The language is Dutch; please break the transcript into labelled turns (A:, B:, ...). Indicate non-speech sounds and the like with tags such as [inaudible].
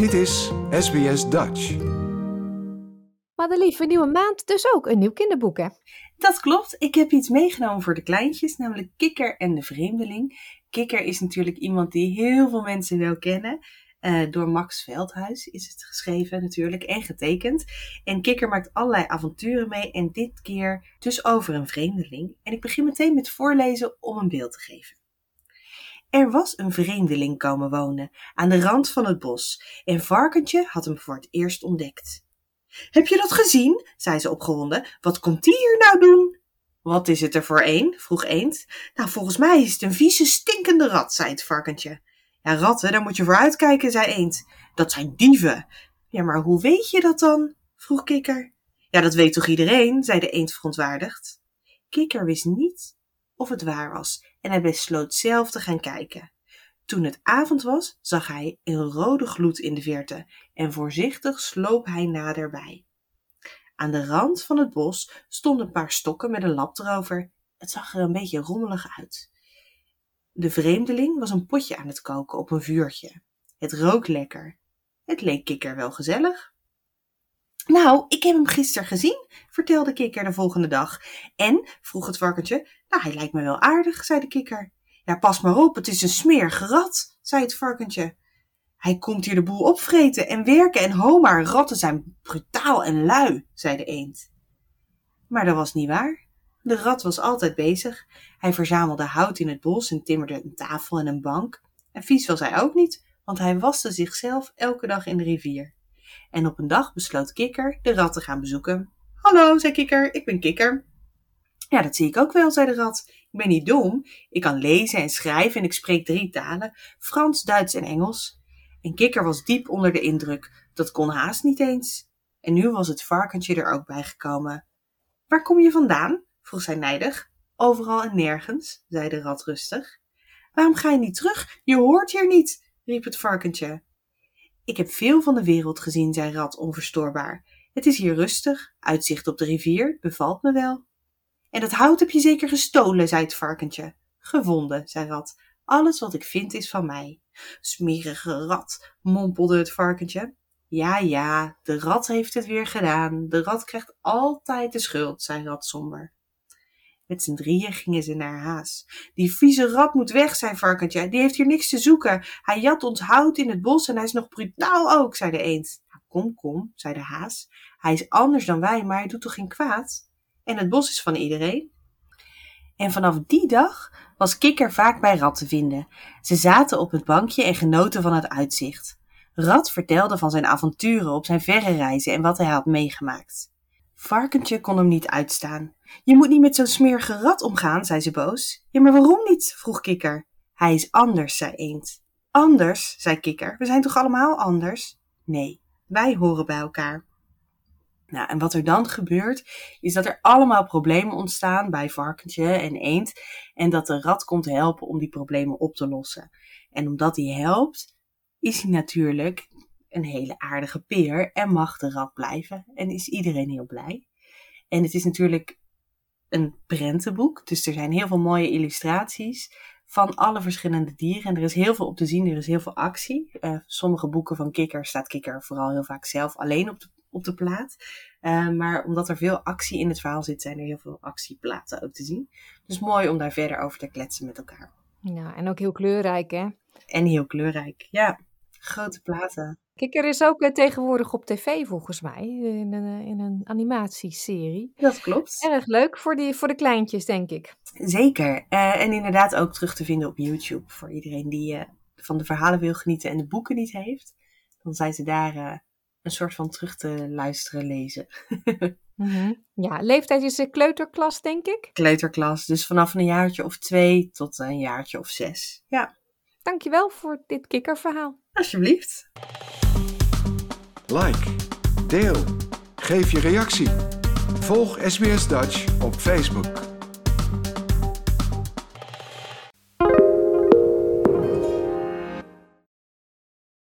A: Dit is SBS Dutch.
B: Madelief, een nieuwe maand, dus ook een nieuw kinderboek, hè?
C: Dat klopt. Ik heb iets meegenomen voor de kleintjes, namelijk Kikker en de Vreemdeling. Kikker is natuurlijk iemand die heel veel mensen wel kennen. Eh, door Max Veldhuis is het geschreven natuurlijk en getekend. En Kikker maakt allerlei avonturen mee en dit keer dus over een vreemdeling. En ik begin meteen met voorlezen om een beeld te geven. Er was een vreemdeling komen wonen aan de rand van het bos en Varkentje had hem voor het eerst ontdekt. Heb je dat gezien? zei ze opgewonden. Wat komt die hier nou doen? Wat is het er voor een? vroeg Eend. Nou, volgens mij is het een vieze, stinkende rat, zei het varkentje. Ja, ratten, daar moet je voor uitkijken, zei Eend. Dat zijn dieven. Ja, maar hoe weet je dat dan? vroeg Kikker. Ja, dat weet toch iedereen, zei de eend verontwaardigd. Kikker wist niet of het waar was en hij besloot zelf te gaan kijken. Toen het avond was, zag hij een rode gloed in de verte en voorzichtig sloop hij naderbij. Aan de rand van het bos stonden een paar stokken met een lap erover. Het zag er een beetje rommelig uit. De vreemdeling was een potje aan het koken op een vuurtje. Het rook lekker. Het leek Kikker wel gezellig. Nou, ik heb hem gisteren gezien, vertelde Kikker de volgende dag. En, vroeg het varkentje, nou, hij lijkt me wel aardig, zei de Kikker. Ja, pas maar op, het is een smerige rat, zei het varkentje. Hij komt hier de boel opvreten en werken en ho, maar ratten zijn brutaal en lui, zei de eend. Maar dat was niet waar. De rat was altijd bezig. Hij verzamelde hout in het bos en timmerde een tafel en een bank. En vies was hij ook niet, want hij waste zichzelf elke dag in de rivier. En op een dag besloot Kikker de rat te gaan bezoeken. Hallo, zei Kikker, ik ben Kikker. Ja, dat zie ik ook wel, zei de rat. Ik ben niet dom. Ik kan lezen en schrijven en ik spreek drie talen: Frans, Duits en Engels. En Kikker was diep onder de indruk. Dat kon haast niet eens. En nu was het varkentje er ook bij gekomen. Waar kom je vandaan? vroeg zij nijdig. Overal en nergens, zei de rat rustig. Waarom ga je niet terug? Je hoort hier niet, riep het varkentje. Ik heb veel van de wereld gezien, zei Rat onverstoorbaar. Het is hier rustig, uitzicht op de rivier, bevalt me wel. En dat hout heb je zeker gestolen, zei het varkentje. Gevonden, zei Rat. Alles wat ik vind is van mij. Smerige rat, mompelde het varkentje. Ja, ja, de rat heeft het weer gedaan. De rat krijgt altijd de schuld, zei Rat somber. Met z'n drieën gingen ze naar Haas. Die vieze rat moet weg, zei Varkentje. Die heeft hier niks te zoeken. Hij jat ons hout in het bos en hij is nog brutaal ook, zei de eend. Nou, kom, kom, zei de haas. Hij is anders dan wij, maar hij doet toch geen kwaad? En het bos is van iedereen. En vanaf die dag was Kikker vaak bij Rat te vinden. Ze zaten op het bankje en genoten van het uitzicht. Rat vertelde van zijn avonturen op zijn verre reizen en wat hij had meegemaakt. Varkentje kon hem niet uitstaan. Je moet niet met zo'n smerige rat omgaan, zei ze boos. Ja, maar waarom niet? vroeg Kikker. Hij is anders, zei Eend. Anders, zei Kikker. We zijn toch allemaal anders? Nee, wij horen bij elkaar. Nou, en wat er dan gebeurt, is dat er allemaal problemen ontstaan bij varkentje en eend. En dat de rat komt helpen om die problemen op te lossen. En omdat hij helpt, is hij natuurlijk een hele aardige peer en mag de rat blijven. En is iedereen heel blij. En het is natuurlijk een prentenboek, dus er zijn heel veel mooie illustraties van alle verschillende dieren. En er is heel veel op te zien, er is heel veel actie. Uh, sommige boeken van Kikker staat Kikker vooral heel vaak zelf alleen op de, op de plaat. Uh, maar omdat er veel actie in het verhaal zit, zijn er heel veel actieplaten ook te zien. Dus mooi om daar verder over te kletsen met elkaar.
B: Ja, en ook heel kleurrijk, hè?
C: En heel kleurrijk, ja. Grote platen.
B: Kikker is ook eh, tegenwoordig op tv volgens mij, in een, in een animatieserie.
C: Dat klopt.
B: Erg leuk voor, die, voor de kleintjes, denk ik.
C: Zeker. Uh, en inderdaad ook terug te vinden op YouTube voor iedereen die uh, van de verhalen wil genieten en de boeken niet heeft. Dan zijn ze daar een soort van terug te luisteren, lezen. [laughs]
B: mm -hmm. Ja, leeftijd is de kleuterklas, denk ik?
C: Kleuterklas, dus vanaf een jaartje of twee tot een jaartje of zes. Ja.
B: Dankjewel voor dit kikkerverhaal.
C: Alsjeblieft.
A: Like, deel, geef je reactie. Volg SBS Dutch op Facebook.